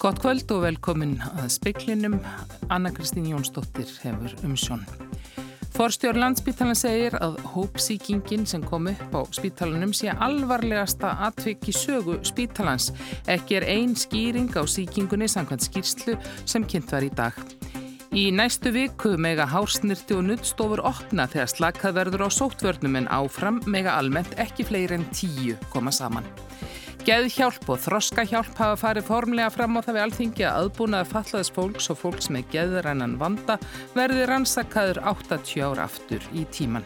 Gott kvöld og velkomin að speiklinum. Anna Kristín Jónsdóttir hefur umsjón. Forstjór landsbítalan segir að hópsíkingin sem kom upp á spítalanum sé alvarlegasta atvik í sögu spítalans. Ekki er ein skýring á síkingunni samkvæmt skýrslu sem kynnt var í dag. Í næstu viku mega hársnirti og nuttstofur opna þegar slakað verður á sóttvörnum en áfram mega almennt ekki fleiri en tíu koma saman. Geðhjálp og þroskahjálp hafa farið formlega fram á það við alþingi að aðbúnaði fallaðis fólks og fólks með geðrænan vanda verði rannsakaður 80 ára aftur í tíman.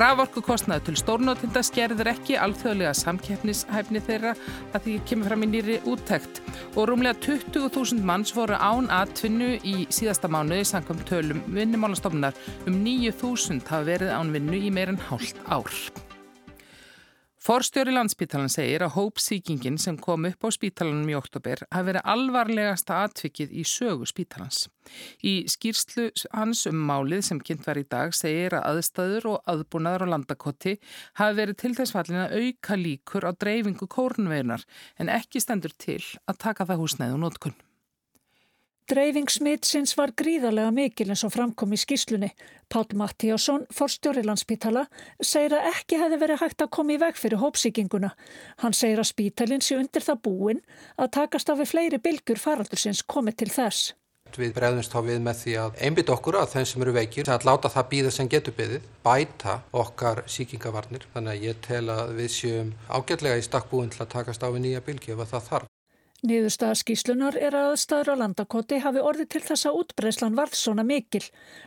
Raforkukostnaði til stórnótinda skerður ekki alþjóðlega samkeppnishæfni þeirra að því kemur fram í nýri úttækt og rúmlega 20.000 manns voru án atvinnu í síðasta mánuði sangum tölum vinnumálastofnar um 9.000 hafa verið án vinnu í meirinn hálft ár. Forstjóri landsbítalan segir að hópsíkingin sem kom upp á spítalanum í oktober hafi verið alvarlegasta atvikið í sögu spítalans. Í skýrslu hans um málið sem kynnt var í dag segir að aðstæður og aðbúnaður á landakotti hafi verið til þess fallin að auka líkur á dreifingu kórnvegunar en ekki stendur til að taka það húsnæðu nótkunn. Dreifing smitsins var gríðarlega mikil eins og framkom í skýslunni. Pál Mattíásson, forstjóri landspítala, segir að ekki hefði verið hægt að koma í veg fyrir hópsíkinguna. Hann segir að spítalinn sé undir það búin að takast af við fleiri bylgur faraldursins komið til þess. Við bregðumst þá við með því að einbit okkur að þeim sem eru veikir, að láta það býða sem getur byggðið, bæta okkar síkingavarnir. Þannig að ég tel að við séum ágætlega í stakkbúin til að takast á við nýja bylgi ef það þarf. Niðurstaða skíslunar er að staður á landakoti hafi orðið til þess að útbreyslan varð svona mikil.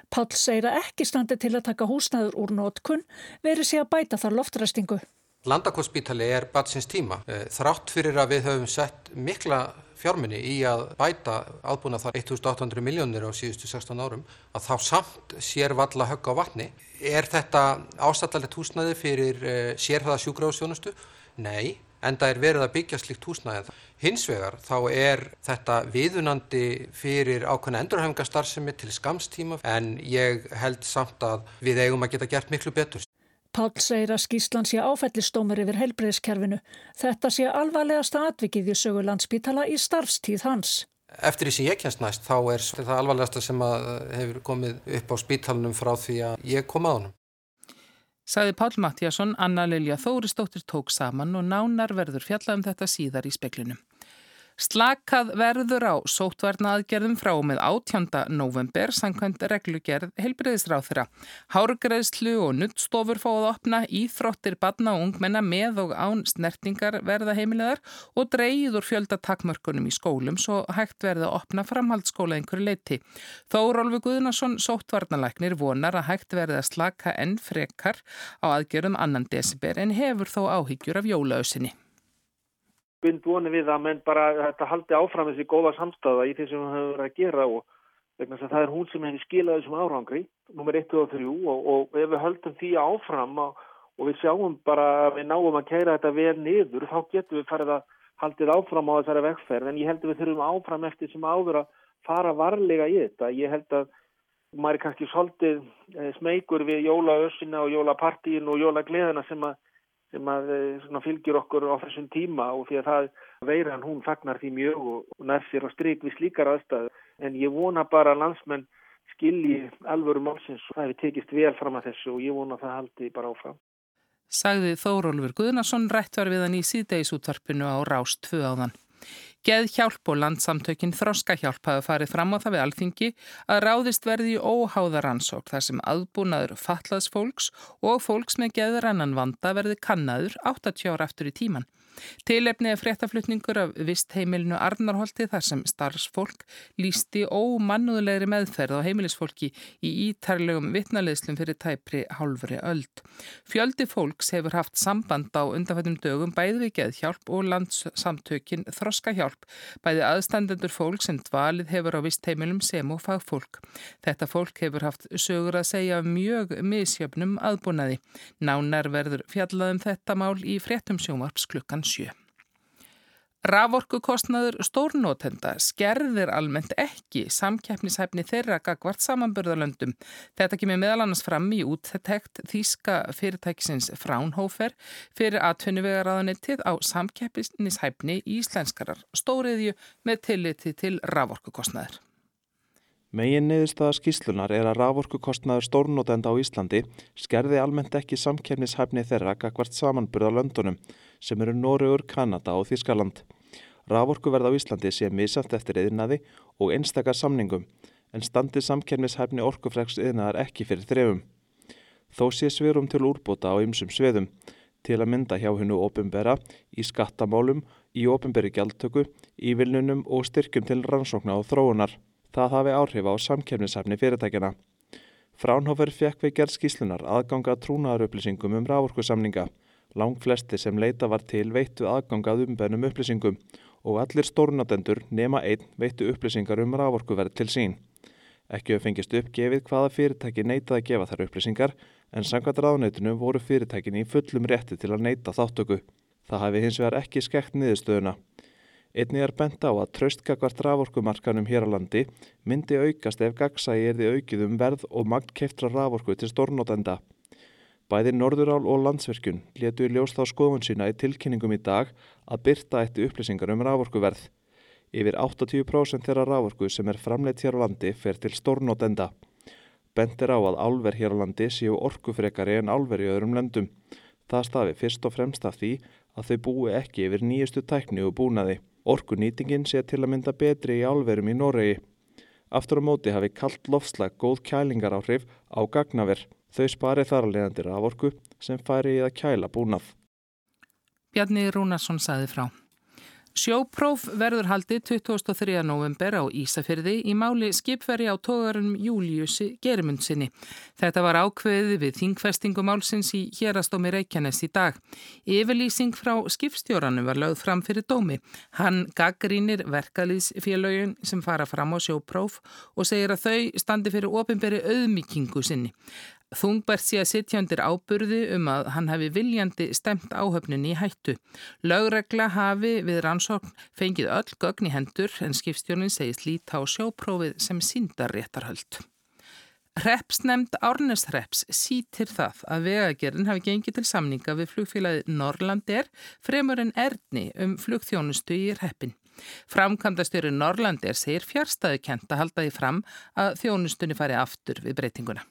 Pál segir að ekki standi til að taka húsnæður úr nótkunn, verið sé að bæta þar loftræstingu. Landakotspítali er batsins tíma. Eh, þrátt fyrir að við höfum sett mikla fjárminni í að bæta aðbúna þar 1800 miljónir á síðustu 16 árum, að þá samt sér valla högg á vatni. Er þetta ástættalegt húsnæði fyrir eh, sérhæða sjúgráðsjónustu? Nei en það er verið að byggja slikt húsnæði. Hins vegar þá er þetta viðunandi fyrir ákveðna endurhæfingarstarfsemi til skamstíma en ég held samt að við eigum að geta gert miklu betur. Pál segir að skýslan sé áfællistómur yfir helbreyðskerfinu. Þetta sé alvarlegasta atvikið í sögu landsbítala í starfstíð hans. Eftir því sem ég kennst næst þá er þetta alvarlegasta sem hefur komið upp á spítalunum frá því að ég kom að honum. Saði Pál Mattíasson, Anna Lilja Þóristóttir tók saman og nánar verður fjallað um þetta síðar í speklunum. Slakað verður á sótvarna aðgerðum frá með 18. november samkvæmt reglugerð heilbreyðisráð þeirra. Hárgreðslu og nuttstofur fáið opna íþróttir badna og ungmenna með og án snertingar verða heimilegar og dreyður fjölda takmörkunum í skólum svo hægt verða að opna framhaldsskóla einhverju leiti. Þó Rólfi Guðnarsson sótvarnalæknir vonar að hægt verða að slaka enn frekar á aðgerðum annan desiber en hefur þó áhyggjur af jólaausinni bind voni við að menn bara þetta haldi áfram þessi góða samstafa í því sem við höfum verið að gera og vegna þess að það er hún sem hefur skilað þessum árangri, nummer 1 og 3 og, og ef við höldum því áfram og, og við sjáum bara að við náum að kæra þetta vel niður þá getum við farið að haldið áfram á þessari vegferð en ég held að við þurfum áfram eftir sem áður að fara varlega í þetta. Ég held að maður er kannski svolítið eh, smeykur við jólaössina og jólapartíin og jólagleðina sem að sem að eh, fylgjur okkur á þessum tíma og því að það veiran hún fagnar því mjög og nær sér á stryk við slíkar aðstæðu. En ég vona bara að landsmenn skilji alvöru málsins og það hefur tekist vel fram að þessu og ég vona að það haldi bara áfram. Sagði Þórólfur Guðnarsson rætt var við hann í síðdeisútvarpinu á Rást 2 áðan. Geðhjálp og landsamtökin Þroskahjálp hafa farið fram á það við alþingi að ráðist verði í óháðaransók þar sem aðbúnaður fallaðs fólks og fólks með geðrannan vanda verði kannaður 80 ára aftur í tíman. Tilefni er fréttaflutningur af vistheimilinu Arnarholti þar sem starfsfólk lísti ómannúðlegri meðferð á heimilisfólki í ítarlegum vittnaleðslum fyrir tæpri hálfri öld. Fjöldi fólks hefur haft samband á undanfættum dögum bæði við geðhjálp og landsamtökin þroskahjálp, bæði aðstandendur fólk sem dvalið hefur á vistheimilum sem og fagfólk. Þetta fólk hefur haft sögur að segja mjög misjöfnum aðbúnaði. Nánar verður fjallaðum þetta mál í fréttum sjómarps klukkan 7. Raforkukostnaður stórnótenda skerðir almennt ekki samkeppnishæfni þeirra gagvart samanbörðalöndum. Þetta kemur meðal annars fram í úttekt þýska fyrirtækisins Fraunhofer fyrir atvinnuvegaráðanettið á samkeppnishæfni íslenskarar stóriðju með tilliti til raforkukostnaður. Megin niðurstaða skíslunar er að raforkukostnaður stórnótenda á Íslandi skerði almennt ekki samkeppnishæfni þeirra gagvart samanbörðalöndunum sem eru Nóriður, Kanada og Þískaland. Raforkuverð á Íslandi sé misamt eftir yðnaði og einstakar samningum en standi samkermishæfni orkufreks yðnaðar ekki fyrir þrefum. Þó sé sverum til úrbóta á ymsum sveðum til að mynda hjá hennu ofinbera í skattamálum, í ofinberi gjaldtöku, í vilnunum og styrkum til rannsókna og þróunar. Það hafi áhrif á samkermishæfni fyrirtækjana. Fránhofer fekk við gerð skíslunar aðganga trúnaðarupplýsingum um rávorkusamninga Lang flesti sem leita var til veittu aðgangað umbennum upplýsingum og allir stórnatendur nema einn veittu upplýsingar um raforkuverð til sín. Ekki hefur fengist uppgefið hvaða fyrirtæki neitað að gefa þær upplýsingar en sangvært ráðnöytinu voru fyrirtækin í fullum rétti til að neita þáttöku. Það hafi hins vegar ekki skekt niðurstöðuna. Einni er bent á að tröstkakvart raforkumarkanum hér á landi myndi aukast ef gagsægi erði aukið um verð og magn keftra raforku til stórnótenda. Bæði Norðurál og Landsverkun letu í ljós þá skoðun sína í tilkynningum í dag að byrta eitt upplýsingar um rávorkuverð. Yfir 80% þeirra rávorku sem er framleitt hér á landi fer til stórnótenda. Bent er á að álver hér á landi séu orkufrekari en álver í öðrum löndum. Það stafi fyrst og fremst af því að þau búi ekki yfir nýjustu tækni og búnaði. Orkunýtingin sé til að mynda betri í álverum í Noregi. Aftur á móti hafi kallt lofslag góð kælingar áhrif á gagnaverð. Þau spari þar að leiðandi raforku sem færi í að kæla búnað. Bjarni Rúnarsson saði frá. Sjópróf verður haldið 23. november á Ísafyrði í máli skipveri á tógarunum Júliussi Gerimundsinni. Þetta var ákveðið við þingfestingumálsins í hérastómi Reykjanes í dag. Yfirlýsing frá skipstjóranum var lögð fram fyrir dómi. Hann gaggrínir verkalýsfélögin sem fara fram á sjópróf og segir að þau standi fyrir ofinberi auðmíkingu sinni. Þungbært sé að sitja undir áburði um að hann hafi viljandi stemt áhöfninni í hættu. Lögregla hafi við rannsókn fengið öll gögn í hendur en skipstjónin segist líta á sjóprófið sem síndar réttarhöld. Repsnemnd Árnesreps sítir það að vegagerðin hafi gengið til samninga við flugfélagið Norrlandir fremur en erðni um flugþjónustu í reppin. Framkvæmdastjóri Norrlandir segir fjárstæðu kent að halda því fram að þjónustunni fari aftur við breytinguna.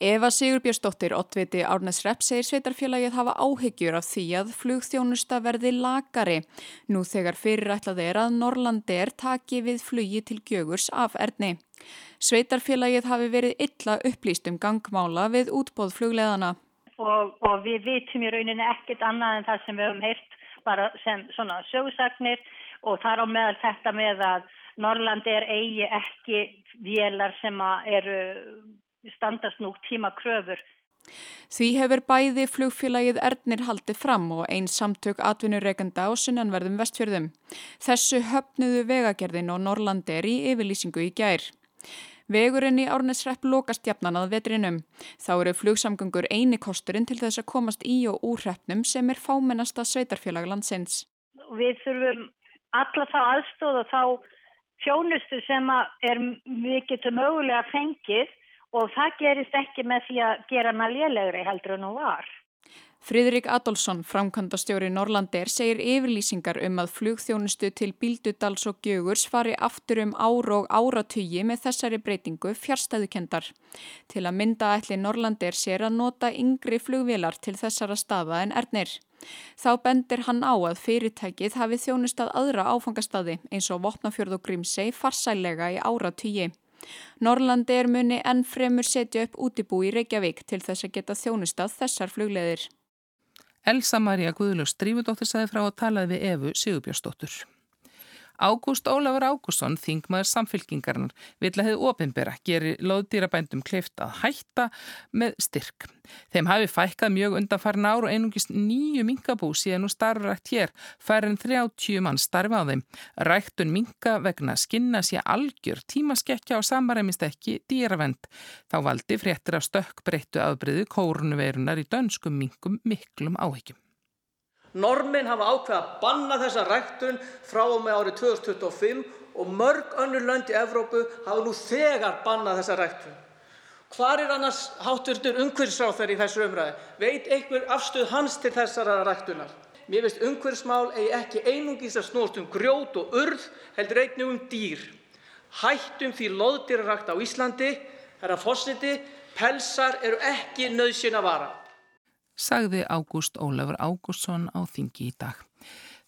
Eva Sigurbjörnsdóttir, ottviti Árnes Repp, segir sveitarfélagið hafa áhyggjur af því að flugþjónusta verði lagari. Nú þegar fyrirætlað er að Norrlandi er taki við flugi til gjögurs af erðni. Sveitarfélagið hafi verið illa upplýst um gangmála við útbóð flugleðana. Og, og við vitum í rauninni ekkert annað en það sem við höfum heyrt bara sem svona sögsagnir og þar á meðal þetta með að Norrlandi er eigi ekki vélar sem eru standast nú tíma kröfur. Því hefur bæði flugfélagið Erdnir haldið fram og einn samtök atvinnureikanda á sunnanverðum vestfjörðum. Þessu höfnuðu vegagerðin og Norrlandi er í yfirlýsingu í gær. Vegurinn í Árnesrepp lokast jafnan að vetrinum. Þá eru flugsamgöngur eini kosturinn til þess að komast í og úr hreppnum sem er fámennasta sveitarfélag landsins. Við þurfum alla þá aðstóð og þá fjónustu sem er mikið til mögulega fengið og það gerist ekki með því að gera hana lélegri heldur en hún var. Fridrik Adolfsson, framkvæmdastjóri Norrlandir, segir yfirlýsingar um að flugþjónustu til Bíldudals og Gjögurs fari aftur um ára og áratugi með þessari breytingu fjárstæðukendar. Til að mynda ætli Norrlandir sér að nota yngri flugvélar til þessara staða en erðnir. Þá bendir hann á að fyrirtækið hafi þjónustað aðra áfangastadi eins og Vopnafjörð og Grímsei farsælega í áratugi. Norrlandi er muni enn fremur setja upp útibú í Reykjavík til þess að geta þjónustað þessar flugleðir. Elsa Maria Guðlust Drífudóttir sagði frá að talaði við Efu Sigurbjörnsdóttur. Ágúst Ólafur Ágússon, þingmaður samfélkingarnar, vill að hefðu ofinbera, gerir loðdýrabændum kleift að hætta með styrk. Þeim hafi fækkað mjög undan farin ár og einungist nýju minkabú síðan og starfrækt hér, fær en 30 mann starfa á þeim. Ræktun minka vegna skinna sé algjör, tímaskekkja og samaræmist ekki dýravend. Þá valdi fréttir af stökk breyttu afbreyðu kórnuveirunar í dönskum minkum miklum áhyggjum. Normin hafa ákveða að banna þessa ræktun frá og með árið 2025 og mörg önnur lönd í Evrópu hafa nú þegar bannað þessa ræktun. Hvar er annars hátturður umhverfisráþur í þessu umræði? Veit einhver afstöð hans til þessara ræktunar? Mér finnst umhverfismál eigi ekki einungis að snúast um grjót og urð, heldur einnig um dýr. Hættum því loðdýrarækt á Íslandi, herra fósiti, pelsar eru ekki nöðsyn að vara. Sagði Ágúst Ólafur Ágústsson á þingi í dag.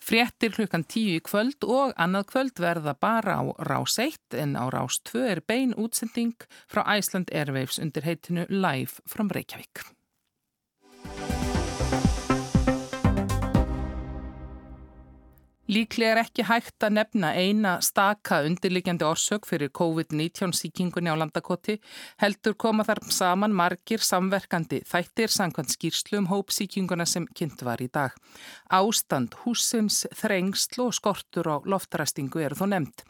Fréttir klukkan tíu í kvöld og annað kvöld verða bara á rás 1 en á rás 2 er bein útsending frá Iceland Airwaves undir heitinu Live from Reykjavík. Líklega er ekki hægt að nefna eina staka undirliggjandi orsök fyrir COVID-19 síkingunni á landakoti, heldur koma þar saman margir samverkandi þættir sangkvæmt skýrslu um hópsíkinguna sem kynnt var í dag. Ástand, húsins, þrengsl og skortur á loftaræstingu eru þó nefnt.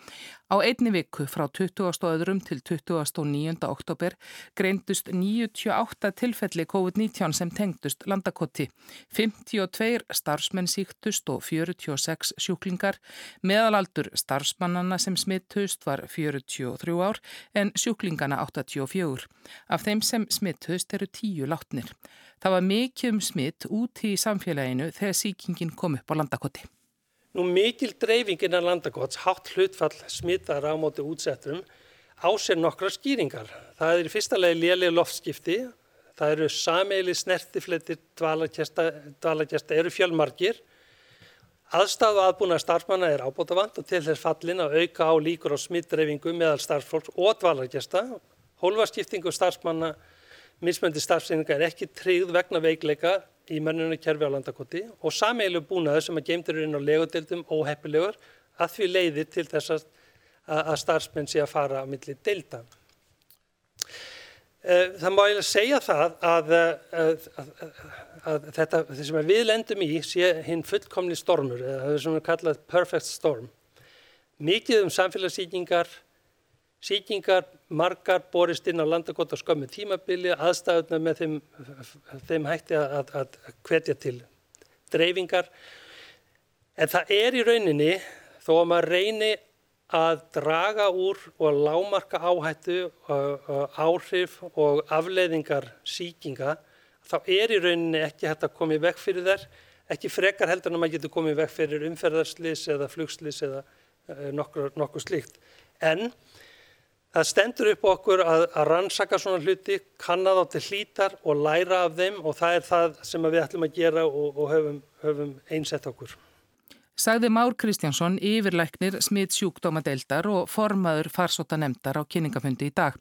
Á einni viku frá 20. öðrum til 29. oktober greindust 98 tilfelli COVID-19 sem tengdust landakoti. 52 starfsmenn síktust og 46 sjúklingar. Meðalaldur starfsmannana sem smittust var 43 ár en sjúklingana 84. Af þeim sem smittust eru 10 látnir. Það var mikið um smitt út í samfélaginu þegar síkingin kom upp á landakoti. Nú mikil dreifingin af landakots, hátt hlutfall smittar á móti útsettum, á sér nokkra skýringar. Það er í fyrsta legi lélega loftskipti, það eru sameili snertifletir dvalakjasta, eru fjölmarkir, aðstæðu aðbúna starfsmanna er ábútafant og til þess fallin að auka á líkur á smittdreifingu meðal starfsfólks og dvalakjasta. Hólfaskiptingu starfsmanna mismöndi starfseininga er ekki tryggð vegna veikleika í mönnunarkerfi á landakoti og sameilu búnaður sem að geimtur inn á legodeildum óheppilegur að því leiðir til þess að, starfsmenn sé að fara á milli deilda. Eh, það má eiginlega segja það að, að, að þetta sem við lendum í sé hinn fullkomni stormur, eða það sem við kallað perfect storm. Mikið um samfélagssýkingar, Sýkingar margar borist inn á landakot á skömmu tímabili, aðstæðuna með þeim, þeim hætti að, að hvetja til dreifingar. En það er í rauninni, þó að maður reyni að draga úr og lámarka áhættu, áhrif og afleiðingar síkinga, þá er í rauninni ekki hægt að koma í vekk fyrir þær, ekki frekar heldur en að maður getur komið í vekk fyrir umferðarslis eða flugslis eða nokkur, nokkur slíkt. En Það stendur upp okkur að, að rannsaka svona hluti, kanna þá til hlítar og læra af þeim og það er það sem við ætlum að gera og, og höfum, höfum einsett okkur sagði Már Kristjánsson yfirleiknir smitt sjúkdómadeildar og formaður farsóta nefndar á kynningafundi í dag.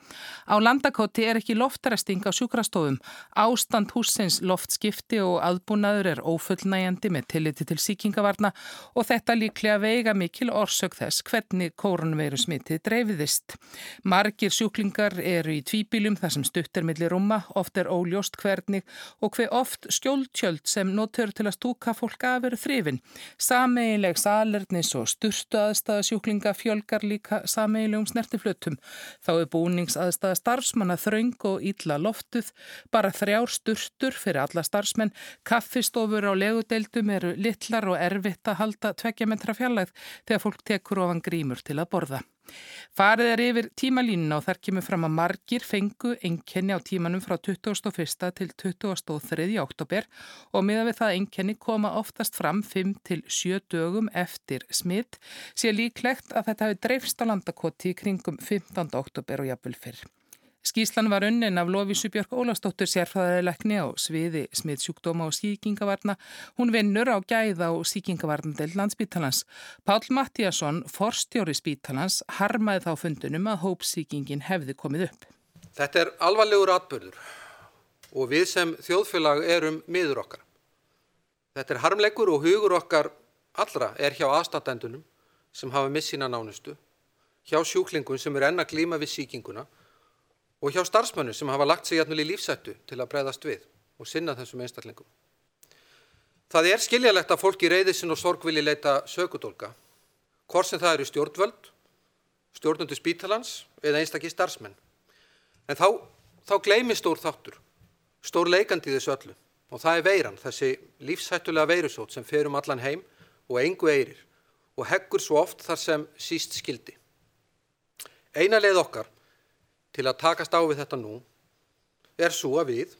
Á landakoti er ekki loftaresting á sjúkrastofum. Ástand húsins loftskipti og aðbúnaður er ófullnægjandi með tilliti til síkingavarna og þetta líklega veiga mikil orsök þess hvernig kórunveru smittið dreifiðist. Margir sjúklingar eru í tvíbílum þar sem stuttir millir rúma, oft er óljóst hvernig og hver oft skjóldtjöld sem notur til að stúka fólk að veru þrifin. Sami sameiginleg salernis og sturtu aðstæða sjúklinga fjölgar líka sameiginlegum snertiflutum. Þá er búningsaðstæða starfsmanna þraung og ítla loftuð, bara þrjár sturtur fyrir alla starfsmenn, kaffistofur á legudeildum eru litlar og erfitt að halda tveggja metra fjallæð þegar fólk tekur ofan grímur til að borða. Farið er yfir tímalínuna og þar kemur fram að margir fengu enkenni á tímanum frá 21. til 23. oktober og miða við það enkenni koma oftast fram 5 til 7 dögum eftir smitt sé líklegt að þetta hafi dreifst á landakoti í kringum 15. oktober og jafnvel fyrr. Skíslan var unnin af Lófísu Björk Ólastóttur sérfæðilegni á sviði smiðsjúkdóma og síkingavarna. Hún vinnur á gæða og síkingavarna til landsbítalans. Pál Mattíasson, forstjóri spítalans, harmaði þá fundunum að hópsíkingin hefði komið upp. Þetta er alvarlegur atbyrður og við sem þjóðfélag erum miður okkar. Þetta er harmleikur og hugur okkar allra er hjá aðstatendunum sem hafa missina nánustu, hjá sjúklingum sem er enna glíma við síkinguna og hjá starfsmönnum sem hafa lagt sig jætnul í lífsættu til að breyðast við og sinna þessum einstaklingum. Það er skiljalegt að fólki reyðisin og sorg vilji leita sökudólka, hvort sem það eru stjórnvöld, stjórnundu spítalans eða einstakki starfsmenn. En þá, þá gleimi stór þáttur, stór leikandi í þessu öllu. og það er veiran, þessi lífsættulega veirusót sem fer um allan heim og engu eirir og heggur svo oft þar sem síst skildi. Eina leið okkar til að takast á við þetta nú er svo að við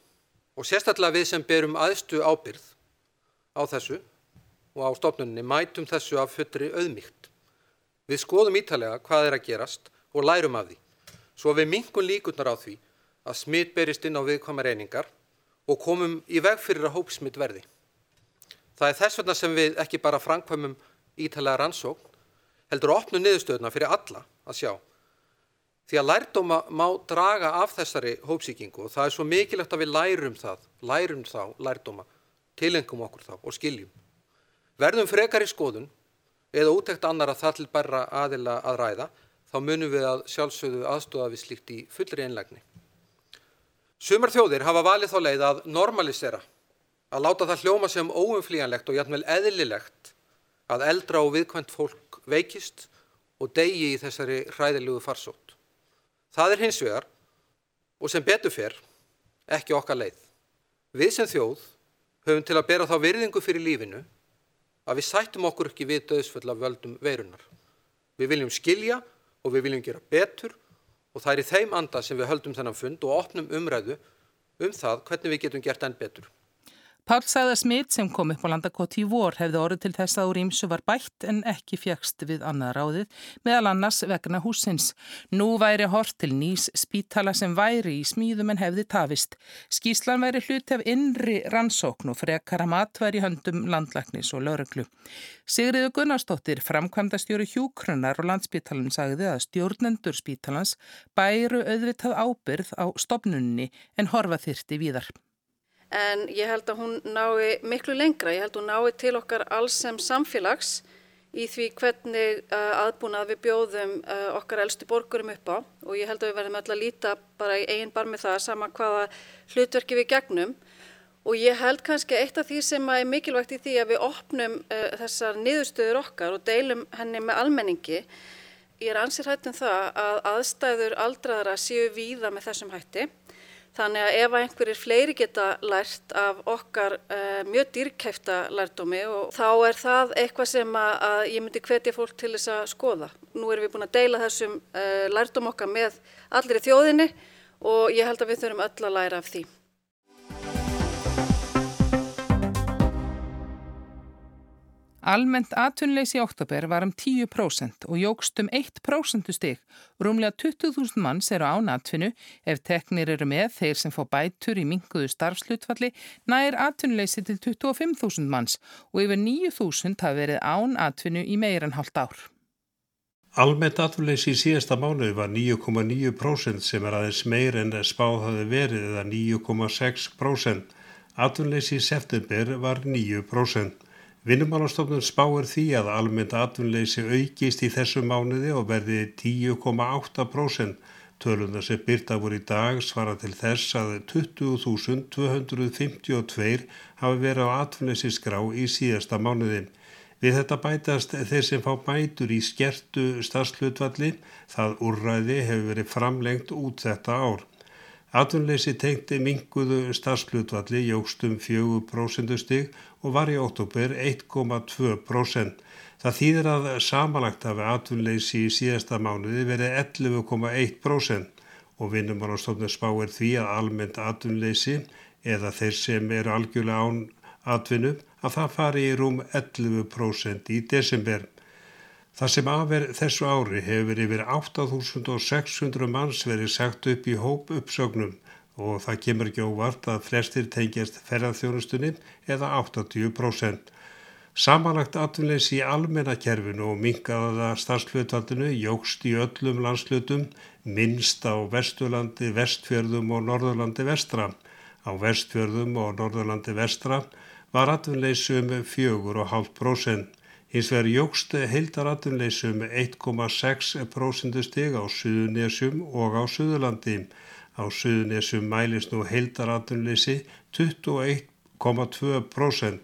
og sérstaklega við sem berum aðstu ábyrð á þessu og á stofnunni mætum þessu af fullri auðmygt. Við skoðum ítalega hvað er að gerast og lærum af því, svo við mingun líkurnar á því að smitt berist inn á viðkvæma reyningar og komum í veg fyrir að hópsmitt verði. Það er þess vegna sem við ekki bara framkvæmum ítalega rannsókn, heldur að opnu niðurstöðuna fyrir alla að sjá. Því að lærdóma má draga af þessari hópsíkingu og það er svo mikilvægt að við lærum það, lærum þá lærdóma, tilengum okkur þá og skiljum. Verðum frekar í skoðun eða útækt annar að það til bæra aðila að ræða, þá munum við að sjálfsögðu aðstóða við slíkt í fullri einlegni. Sumar þjóðir hafa valið þá leið að normalisera, að láta það hljóma sem óumflíjanlegt og jætmvel eðlilegt að eldra og viðkvæmt fólk veikist og degi í þessari hræðilegu farsótt. Það er hins vegar, og sem betur fer, ekki okkar leið. Við sem þjóð höfum til að bera þá virðingu fyrir lífinu að við sættum okkur ekki við döðsföll af völdum veirunar. Við viljum skilja og við viljum gera betur og það er í þeim anda sem við höldum þennan fund og opnum umræðu um það hvernig við getum gert enn betur. Pál sagða smitt sem kom upp á landakoti í vor hefði orðið til þess að úr ímsu var bætt en ekki fjagst við annað ráðið meðal annars vegna húsins. Nú væri hort til nýs spítala sem væri í smíðum en hefði tafist. Skíslan væri hluti af innri rannsókn og frekara matværi höndum landlagnis og lauruglu. Sigriðu Gunnarsdóttir, framkvæmdastjóri hjúkrunar og landspítalum sagði að stjórnendur spítalans bæru auðvitað ábyrð á stopnunni en horfa þyrti víðar en ég held að hún nái miklu lengra, ég held að hún nái til okkar alls sem samfélags í því hvernig uh, aðbúnað við bjóðum uh, okkar elstu borgurum upp á. Og ég held að við verðum öll að líta bara í eigin bar með það sama hvaða hlutverki við gegnum. Og ég held kannski eitt af því sem er mikilvægt í því að við opnum uh, þessar niðurstöður okkar og deilum henni með almenningi. Ég er ansið hættum það að aðstæður aldraðara séu víða með þessum hætti Þannig að ef einhverjir fleiri geta lært af okkar uh, mjög dýrkæfta lærdómi og þá er það eitthvað sem að, að ég myndi hvetja fólk til þess að skoða. Nú erum við búin að deila þessum uh, lærdóm okkar með allir í þjóðinni og ég held að við þurfum öll að læra af því. Almennt atvinnleysi í oktober var um 10% og jógst um 1% stig. Rúmlega 20.000 manns eru án atvinnu ef teknir eru með þeir sem fá bætur í minguðu starfslutfalli nær atvinnleysi til 25.000 manns og yfir 9.000 hafa verið án atvinnu í meirann hálft ár. Almennt atvinnleysi í síðasta mánuði var 9,9% sem er aðeins meir en spáð hafi verið eða 9,6%. Atvinnleysi í september var 9%. Vinnumálastofnun spáir því að almennt atvinnleysi aukist í þessu mánuði og verði 10,8%. Tölunda sem byrta voru í dag svara til þess að 20.252 hafi verið á atvinnleysi skrá í síðasta mánuði. Við þetta bætast þeir sem fá bætur í skertu stafslutvalli, það úrræði hefur verið framlengt út þetta ár. Atvinnleysi tengti minguðu starfslutvalli jógstum 4% stig og var í oktober 1,2%. Það þýðir að samanlagt af atvinnleysi í síðasta mánuði verið 11,1% og vinnumálastofnir spáir því að almennt atvinnleysi eða þeir sem eru algjörlega án atvinnu að það fari í rúm 11% í desember. Það sem aðver þessu ári hefur yfir 8600 manns verið sagt upp í hóp uppsögnum og það kemur ekki óvart að flestir tengjast ferðarþjónustunni eða 80%. Samanlagt atvinnleysi í almennakerfinu og mingaða starfslutaldinu jógst í öllum landslutum minnst á Vesturlandi, Vestfjörðum og Norðurlandi vestra. Á Vestfjörðum og Norðurlandi vestra var atvinnleysi um 4,5%. Hins vegar jógst heildaratunleysum 1,6% stig á Suðunesjum og á Suðurlandi. Á Suðunesjum mælist nú heildaratunleysi 21,2%.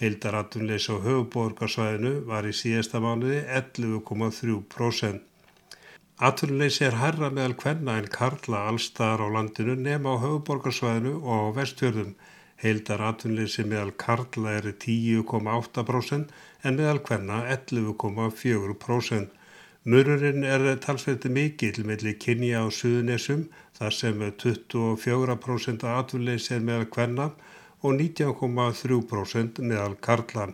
Heildaratunleysi á höfuborgarsvæðinu var í síðasta mánuði 11,3%. Atunleysi er herra meðal hvenna en karla allstaðar á landinu nema á höfuborgarsvæðinu og á vestfjörðum. Heildar atvinnleysi meðal karla er 10,8% en meðal hvenna 11,4%. Mörurinn er talsveiti mikill melli kynja á suðunessum þar sem 24% atvinnleysi er meðal hvenna og 19,3% meðal karla.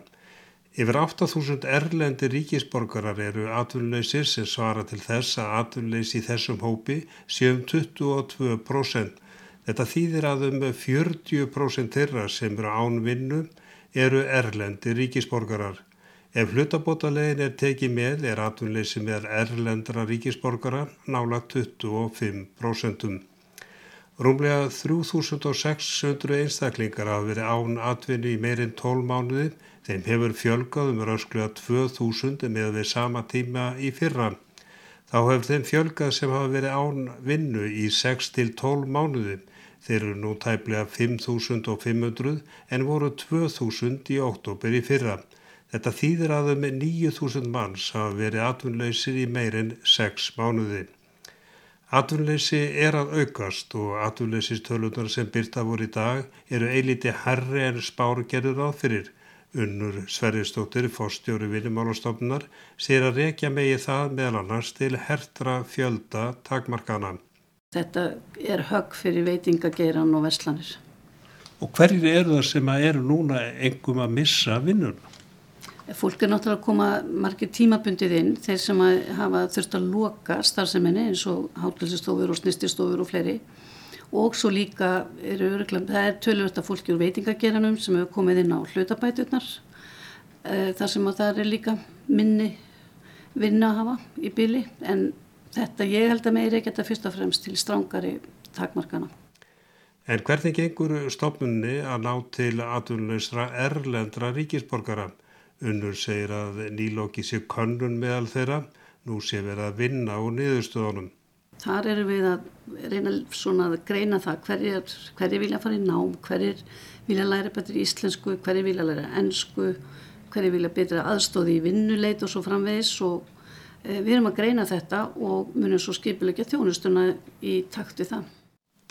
Yfir 8.000 erlendi ríkisborgarar eru atvinnleysir sem svara til þess að atvinnleysi í þessum hópi séum 22%. Þetta þýðir að um 40% þeirra sem eru án vinnu eru erlendi ríkisborgarar. Ef hlutabótalegin er tekið með er atvinnleysi með erlendra ríkisborgara nála 25%. Rúmlega 3600 einstaklingar hafa verið án atvinni í meirinn 12 mánuði, þeim hefur fjölgað um rösklega 2000 með við sama tíma í fyrra. Þá hefur þeim fjölgað sem hafa verið án vinnu í 6-12 mánuði. Þeir eru nú tæplega 5500 en voru 2000 í oktober í fyrra. Þetta þýðir að um 9000 manns hafa verið atvinnlausir í meirinn 6 mánuði. Atvinnleysi er að aukast og atvinnleysistölunar sem byrta voru í dag eru eiliti herri en spár gerður á fyrir. Unnur Sverristóttir, fórstjóri vinnumálastofnunar, sér að rekja megi það meðal annars til hertra fjölda takmarkana. Þetta er högg fyrir veitingageiran og verslanir. Og hverjir eru það sem eru núna engum að missa vinnuna? Fólk er náttúrulega að koma margir tímabundið inn, þeir sem hafa þurft að loka starfseminni eins og hátlæsistofur og snististofur og fleiri og svo líka eru öruglega, það er tölvöld að fólki úr veitingageranum sem hefur komið inn á hlutabæturnar eh, þar sem að það er líka minni vinna að hafa í byli en þetta ég held að meiri ekki þetta fyrst og fremst til strángari takmarkana. En hvernig gengur stofnunni að ná til aðunleysra erlendra ríkisborgara? Unnur segir að nýlokki sé könnun meðal þeirra, nú sé verið að vinna á niðurstöðunum. Þar eru við að reyna svona að greina það hverjir, hverjir vilja fara í nám, hverjir vilja læra betri íslensku, hverjir vilja læra ennsku, hverjir vilja betra aðstóði í vinnuleit og svo framvegis og e, við erum að greina þetta og munum svo skipilegja þjónustuna í takt við það.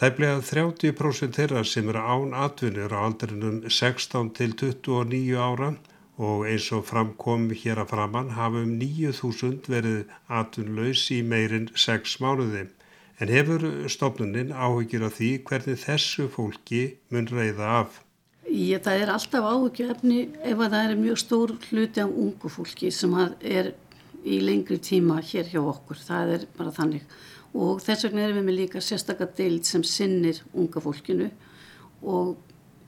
Tæplega 30% þeirra sem eru án atvinnir á aldrinum 16 til 29 ára og eins og framkom hér að framann hafa um 9.000 verið atvinnlaus í meirinn 6 mánuði. En hefur stofnuninn áhugir af því hvernig þessu fólki mun reyða af? Ég, það er alltaf áhugju efni ef að það er mjög stór hluti af ungu fólki sem er í lengri tíma hér hjá okkur. Það er bara þannig. Og þess vegna erum við með líka sérstakar deild sem sinnir unga fólkinu og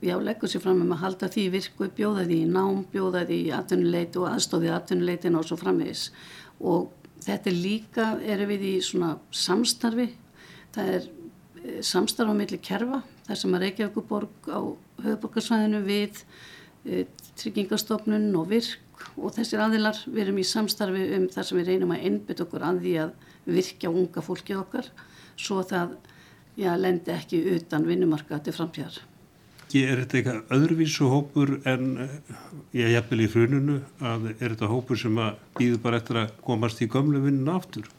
já, leggur sér fram um að halda því virku, bjóða því í nám, bjóða því í atvinnuleiti og aðstóði atvinnuleitin og svo framvegis. Og þetta er líka, erum við í svona samstarfi, það er eh, samstarf á milli kerfa, þar sem að Reykjavíkuborg á höfuborgarsvæðinu við e, tryggingastofnun og virk og þessir aðilar við erum í samstarfi um þar sem við reynum að einbytta okkur að því að virkja unga fólkið okkar svo það já, lendi ekki utan vinnumarka til framtíðar er þetta eitthvað öðruvísu hópur en ég jæfnvel í hrununu að er þetta hópur sem að býður bara eftir að komast í gömlu vinnuna aftur?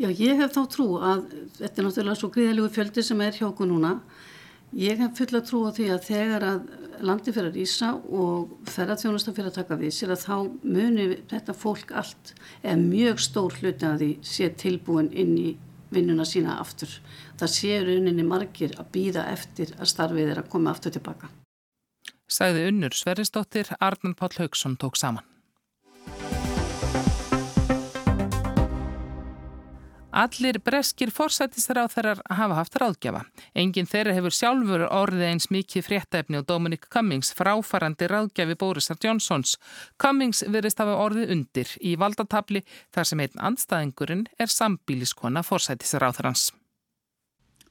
Já, ég hef þá trú að þetta er náttúrulega svo gríðalegu fjöldi sem er hjá okkur núna. Ég hef fulla trú á því að þegar að landi fyrir að rýsa og ferðarþjónusta fyrir að taka við sér að þá munir þetta fólk allt eða mjög stór hluti að því sé tilbúin inn í vinnuna sína aftur. Það séur uninni margir að býða eftir að starfið er að koma aftur tilbaka. Sæði unnur Sveristóttir, Arnan Páll Haugsson tók saman. Allir breskir forsættisráþarar hafa haft ráðgjafa. Engin þeirra hefur sjálfur orðið eins mikið fréttaefni og Dominic Cummings fráfarandi ráðgjafi Borisar Johnsons. Cummings verist hafa orðið undir í valdatabli þar sem einn andstæðingurinn er sambíliskona forsættisráþarans.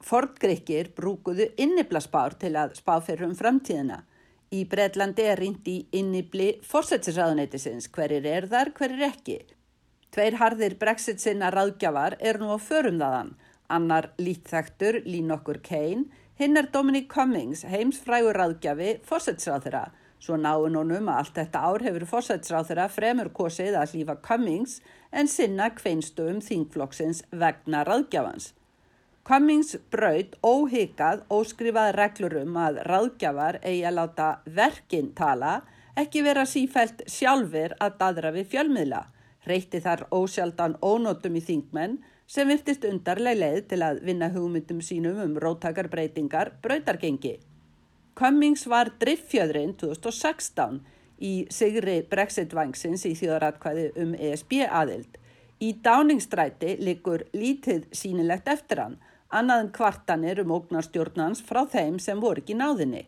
Fordgreikir brúkuðu inniblaspár til að spá fyrir um framtíðina. Í Breitlandi er rindi innibli forsættisráðuneytisins. Hverir er þar, hverir ekki? Tveir harðir brexit sinna ráðgjafar er nú á förum þaðan. Annar lítþæktur, Línokkur Kane, hinn er Dominic Cummings, heimsfrægur ráðgjafi, fósætsráð þeirra. Svo náinn honum að allt þetta ár hefur fósætsráð þeirra fremur kosið að hlýfa Cummings en sinna kveinstöfum þingflokksins vegna ráðgjafans. Cummings braut óhikað óskrifað reglur um að ráðgjafar eigi að láta verkinn tala, ekki vera sífælt sjálfur að dadra við fjölmiðla. Reyti þar ósjaldan ónótum í þingmenn sem virtist undarleg leið til að vinna hugmyndum sínum um róttakarbreytingar brautargengi. Cummings var driffjöðurinn 2016 í sigri Brexit-vangsins í þjóðaratkvæði um ESB aðild. Í dáningstræti likur lítið sínilegt eftir hann, annað en kvartanir um ógnarstjórnans frá þeim sem voru ekki náðinni.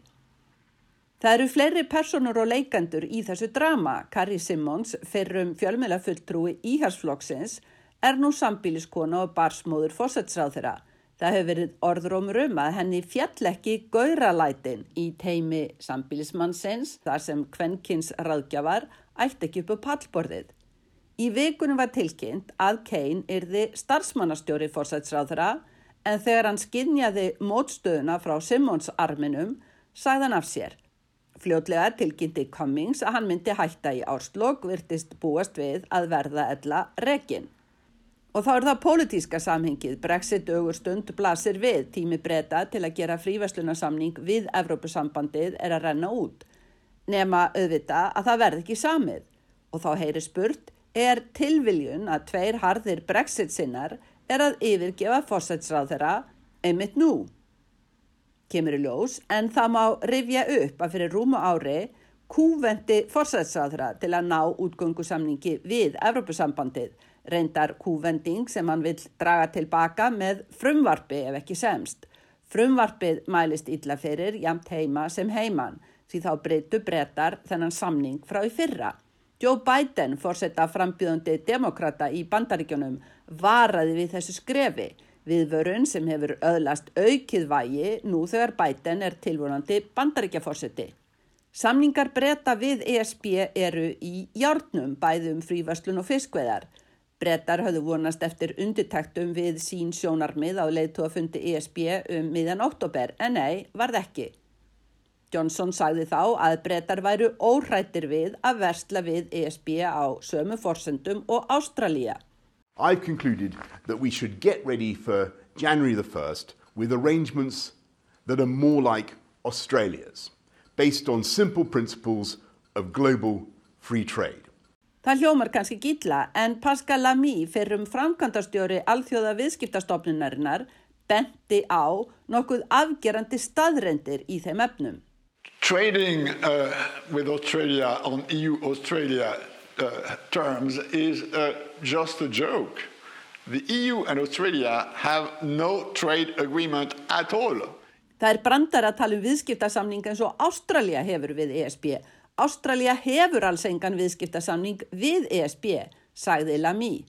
Það eru fleiri personur og leikandur í þessu drama. Carrie Simmons, fyrrum fjölmjölafulltrúi íharsflokksins, er nú sambíliskona og barsmóður fósetsráð þeirra. Það hefur verið orðrómur um að henni fjallekki gauralætin í teimi sambílismannsins þar sem kvennkins ráðgjafar ætti ekki upp á pallborðið. Í vikunum var tilkynnt að Kane yrði starfsmannastjóri fórsætsráðra en þegar hann skinnjaði mótstöðuna frá Simmons arminum hann af sér. Fljótlega tilkynnti Cummings að hann myndi hætta í árslokk virtist búast við að verða ella rekinn. Og þá er það pólitíska samhengið, Brexit augur stund blasir við, tími breyta til að gera fríverslunarsamning við Evrópusambandið er að renna út. Nema auðvita að það verði ekki samið. Og þá heyri spurt, er tilviljun að tveir harðir Brexit sinnar er að yfirgefa fórsætsráð þeirra einmitt nú? Kemur í ljós, en það má rifja upp að fyrir rúmu ári kúvendi fórsætsráð þeirra til að ná útgöngusamningi við Evrópusambandið reyndar kúvending sem hann vil draga tilbaka með frumvarfi ef ekki semst. Frumvarfið mælist illa fyrir jamt heima sem heiman því þá breytu breytar þennan samning frá í fyrra. Joe Biden, fórsetta frambjöðandi demokrata í bandaríkjunum, varaði við þessu skrefi viðvörun sem hefur öðlast aukið vægi nú þegar Biden er tilvonandi bandaríkjafórseti. Samningar breyta við ESB eru í hjárnum bæðum fríverslun og fiskveðar. Brettar höfðu vonast eftir undirtæktum við sín sjónarmið á leiðtú að fundi ESB um miðjan oktober, en nei, varð ekki. Johnson sagði þá að brettar væru óhrættir við að versla við ESB á sömu forsendum og Ástralja. I've concluded that we should get ready for January the 1st with arrangements that are more like Australia's, based on simple principles of global free trade. Það hljómar kannski gítla en Pascal Lamy fyrir um framkvæmdastjóri alþjóða viðskiptastofnunarinnar benti á nokkuð afgerandi staðrendir í þeim efnum. Trading uh, with Australia on EU-Australia uh, terms is uh, just a joke. The EU and Australia have no trade agreement at all. Það er brandar að tala um viðskiptasamning eins og Ástralja hefur við ESB Ástralja hefur alls engan viðskiptasamning við ESB, sagði Lamy.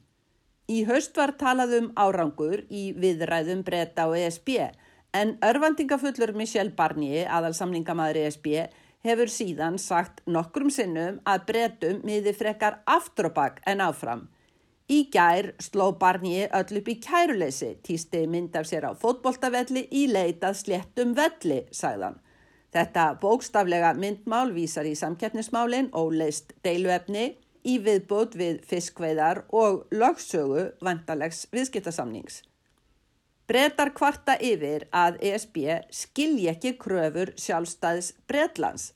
Í haust var talað um árangur í viðræðum breyta á ESB en örvandingafullur Michel Barnier, aðalsamningamæður ESB, hefur síðan sagt nokkrum sinnum að breytum miði frekar bakk en áfram. Í gær sló Barnier öll upp í kæruleysi, týsti mynd af sér á fótboltavelli í leitað sléttum velli, sagðan. Þetta bókstaflega myndmál vísar í samkeppnismálinn og leist deiluefni í viðbútt við fiskveiðar og lögsögu vandalegs viðskiptasamnings. Bretar kvarta yfir að ESB skilji ekki kröfur sjálfstæðs Bretlands.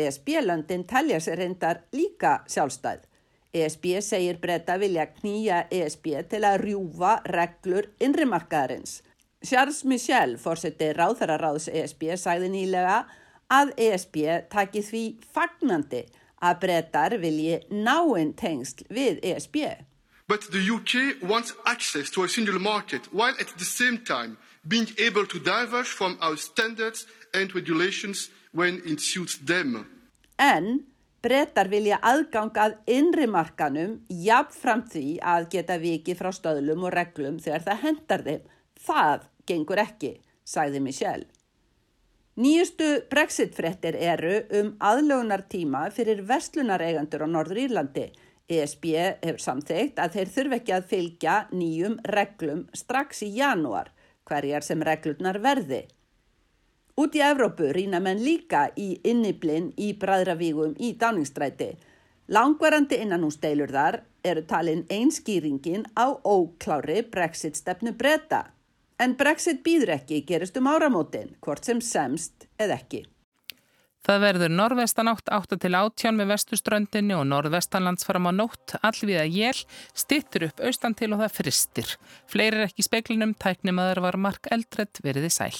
ESB-löndin telja sér reyndar líka sjálfstæð. ESB segir breyta vilja knýja ESB til að rjúfa reglur innrimarkaðarins. Charles Michel, fórseti ráðhverjaráðs ESB, sagði nýlega að ESB taki því fagnandi að brettar vilji náinn tengsl við ESB. But the UK wants access to a single market while at the same time being able to diverge from our standards and regulations when it suits them. En brettar vilja aðgangað innri markanum jafnfram því að geta vikið frá stöðlum og reglum þegar það hendar þeim. Það gengur ekki, sagði Michelle. Nýjustu brexit-frettir eru um aðlögunartíma fyrir vestlunareigandur á Norður Írlandi. ESB hefur samþygt að þeir þurfi ekki að fylgja nýjum reglum strax í janúar, hverjar sem reglurnar verði. Út í Evrópu rýna menn líka í inniblinn í bræðravígum í dáningstræti. Langverandi innan hún steilur þar eru talin einskýringin á óklári brexit-stefnu breyta. En Brexit býður ekki gerist um áramótin, hvort sem semst eða ekki. Það verður norðvestanátt 8 til 18 með vestuströndinni og norðvestanlands fram á nótt, allviða jél, stittur upp austan til og það fristir. Fleiri er ekki speklinum, tæknimaður var mark eldredd veriði sæl.